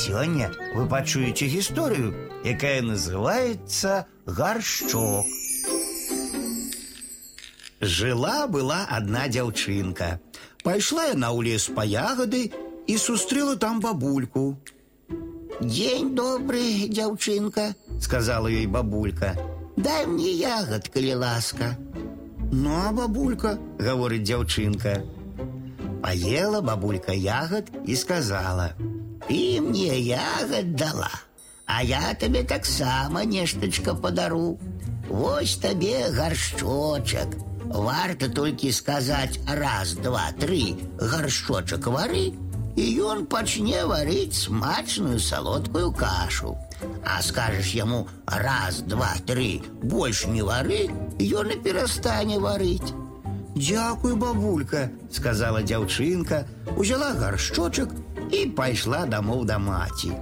Сёння вы пачуеце гісторыю, якая называется гаршчок. Жила была одна дзяўчынка. Пайшла яна ў лес па ягады і сустрэла там бабульку. День добрый, дзяўчынка, сказала ёй бабулька. Дай мне ягод, калі ласка. Ну, а бабулька, говорит дзяўчынка. Поела бабулька ягод и сказала. ты мне ягод дала, а я тебе так само нешточка подару. Вось тебе горшочек. Варто только сказать раз, два, три, горшочек вары, и он пачне варить смачную солодкую кашу. А скажешь ему раз, два, три, больше не вары, ён и перестане варить. Дякую, бабулька, сказала дзяўчынка, узяла гаршчочак і пайшла дамоў да маці.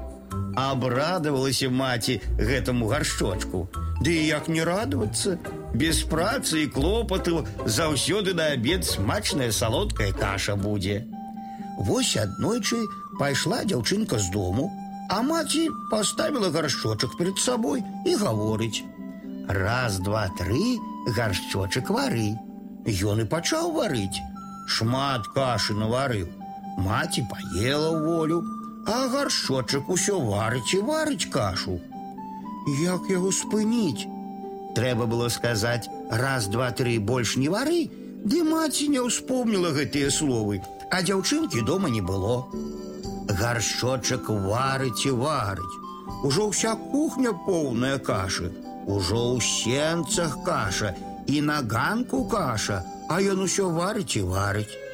Абрадавалася маці гэтаму гаршчочку. Ды і як не радавацца, без працы і клопату заўсёды на абед смачная салодкая каша будзе. Вось аднойчы пайшла дзяўчынка з дому, а маці паставіла гаршчочак перед сабой і гаворыць: « Раз, два, тры, гаршчочак вары. Ён і пачаў варыць. Шмат кашы наварыў. Маці паела волю, а гаршочак усё варыць і варыць кашу. Як яго спыніць? Трэба было сказаць раз, два, тры больш не вары, ды маці не ўспомніла гэтыя словы, а дзяўчынкі дома не было. Гаршочак варыць і варыць. Ужо ўся кухня поўная кашы, Ужо ў сенцах каша і на ганку каша, а ён усё варыць і варыць.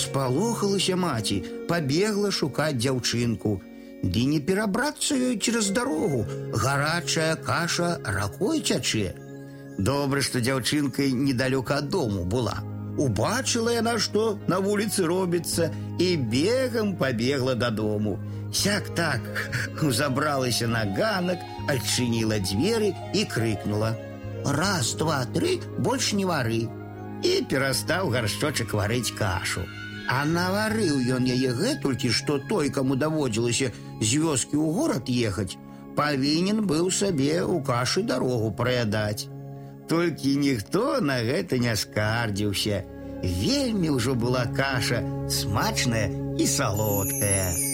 Спалохалася маці, пабегла шукаць дзяўчынку. Ды не перабрацца ёй цераз дарогу, гарачая каша ракой цячэ. Добра, што дзяўчынкай недалёка ад дому была. Убачыла яна, што на вуліцы робіцца і бегам пабегла дадому. Сяк так забралася на ганак, адчыніла дзверы і крыкнула: « Раз, два, тры, больш не вары. І перастаў гаршчочак варыць кашу. А наварыў ён яе гэтулькі, што той, каму даводзілася з вёскі ў горад ехаць, павінен быў сабе ў кашы дарогу праядаць. Толькі ніхто на гэта не скардзіўся. Вельмі ўжо была каша смачная і салодкая.